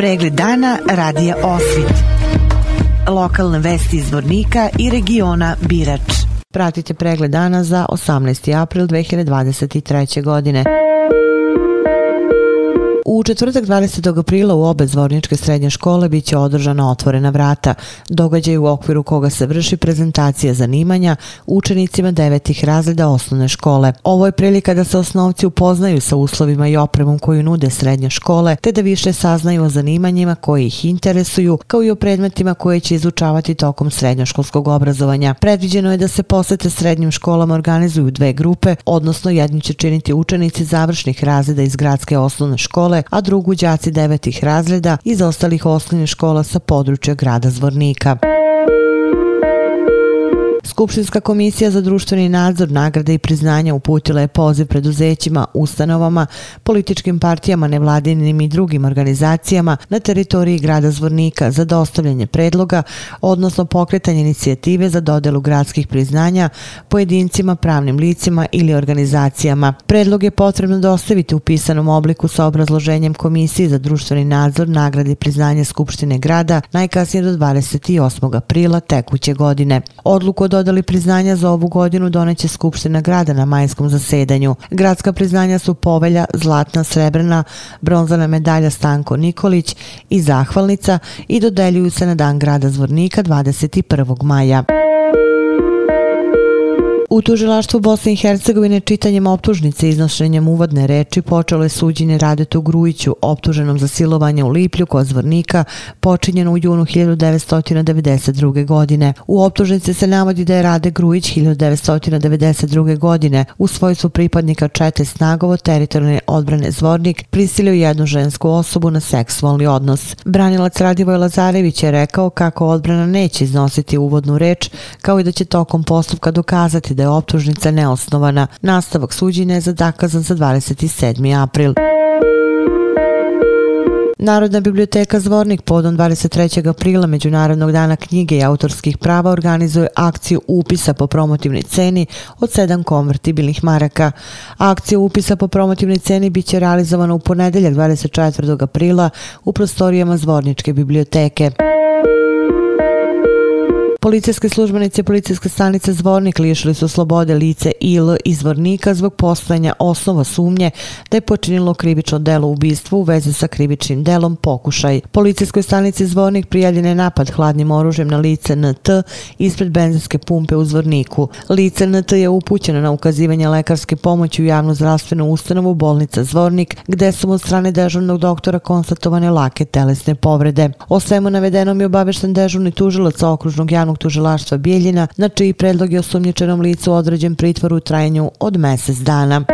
Pregled dana radija Osvit. Lokalne vesti iz Vornika i regiona Birač. Pratite pregled dana za 18. april 2023. godine. U četvrtak 20. aprila u obe zvorničke srednje škole bit će održana otvorena vrata, događaj u okviru koga se vrši prezentacija zanimanja učenicima devetih razreda osnovne škole. Ovo je prilika da se osnovci upoznaju sa uslovima i opremom koju nude srednje škole, te da više saznaju o zanimanjima koji ih interesuju, kao i o predmetima koje će izučavati tokom srednjoškolskog obrazovanja. Predviđeno je da se posete srednjim školama organizuju dve grupe, odnosno jedni će činiti učenici završnih razreda iz gradske osnovne škole, a drugu đaci devetih razreda iz ostalih osnovnih škola sa područja grada Zvornika. Skupštinska komisija za društveni nadzor, nagrade i priznanja uputila je poziv preduzećima, ustanovama, političkim partijama, nevladinim i drugim organizacijama na teritoriji grada Zvornika za dostavljanje predloga, odnosno pokretanje inicijative za dodelu gradskih priznanja pojedincima, pravnim licima ili organizacijama. Predlog je potrebno dostaviti u pisanom obliku sa obrazloženjem Komisiji za društveni nadzor, nagrade i priznanja Skupštine grada najkasnije do 28. aprila tekuće godine. Odluku o dodali priznanja za ovu godinu doneće Skupština grada na majskom zasedanju. Gradska priznanja su povelja, zlatna, srebrna, bronzana medalja Stanko Nikolić i zahvalnica i dodeljuju se na dan grada Zvornika 21. maja. U tužilaštvu Bosne i Hercegovine čitanjem optužnice i iznošenjem uvodne reči počelo je suđenje Radetu Grujiću, optuženom za silovanje u Liplju kod Zvornika, počinjeno u junu 1992. godine. U optužnici se navodi da je Rade Grujić 1992. godine u svojstvu pripadnika čete snagovo teritorijalne odbrane Zvornik prisilio jednu žensku osobu na seksualni odnos. Branilac Radivoj Lazarević je rekao kako odbrana neće iznositi uvodnu reč, kao i da će tokom postupka dokazati da je optužnica neosnovana. Nastavak suđenja je zadakazan za 27. april. Narodna biblioteka Zvornik podom 23. aprila Međunarodnog dana knjige i autorskih prava organizuje akciju upisa po promotivnoj ceni od 7 konvertibilnih maraka. Akcija upisa po promotivnoj ceni biće realizovana u ponedeljak 24. aprila u prostorijama Zvorničke biblioteke. Policijske službenice policijske stanice Zvornik lišili su slobode lice IL izvornika zbog postojanja osnova sumnje da je počinilo krivično delo ubistvu u vezi sa krivičnim delom pokušaj. Policijskoj stanici Zvornik prijavljen je napad hladnim oružjem na lice NT ispred benzinske pumpe u Zvorniku. Lice NT je upućeno na ukazivanje lekarske pomoći u javnu zdravstvenu ustanovu bolnica Zvornik, gde su od strane dežurnog doktora konstatovane lake telesne povrede. O svemu navedenom je obavešten dežurni tužilac okružnog javnog javnog tužilaštva Bijeljina, na čiji predlog je osumnječenom licu određen pritvor u trajanju od mjesec dana.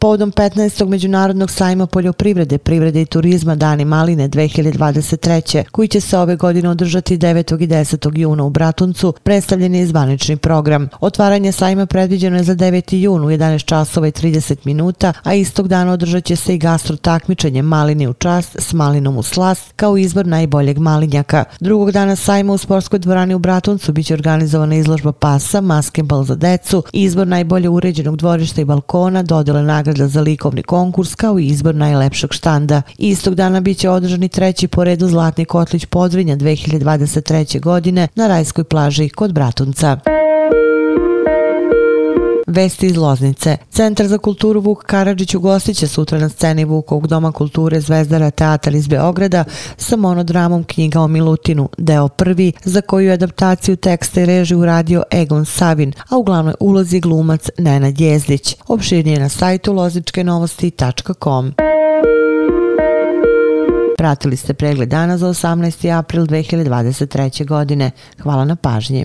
Povodom 15. Međunarodnog sajma poljoprivrede, privrede i turizma Dani Maline 2023. koji će se ove godine održati 9. i 10. juna u Bratuncu, predstavljen je zvanični program. Otvaranje sajma predviđeno je za 9. jun u 11 časova i 30 minuta, a istog dana održat će se i gastro takmičenje Malini u čast s Malinom u slast kao izbor najboljeg malinjaka. Drugog dana sajma u sportskoj dvorani u Bratuncu biće organizovana izložba pasa, maskembal za decu, izbor najbolje uređenog dvorišta i balkona, dodele nagrade nagrada za likovni konkurs kao i izbor najlepšeg štanda. Istog dana biće održani treći po redu Zlatni kotlić Podrinja 2023. godine na rajskoj plaži kod Bratunca. Vesti iz Loznice. Centar za kulturu Vuk Karadžić ugostit će sutra na sceni Vukovog doma kulture Zvezdara teatar iz Beograda sa monodramom knjiga o Milutinu, deo prvi, za koju adaptaciju teksta i reži uradio Egon Savin, a u glavnoj ulozi glumac Nena Djezdić. Opširnije na sajtu lozničkenovosti.com. Pratili ste pregled dana za 18. april 2023. godine. Hvala na pažnji.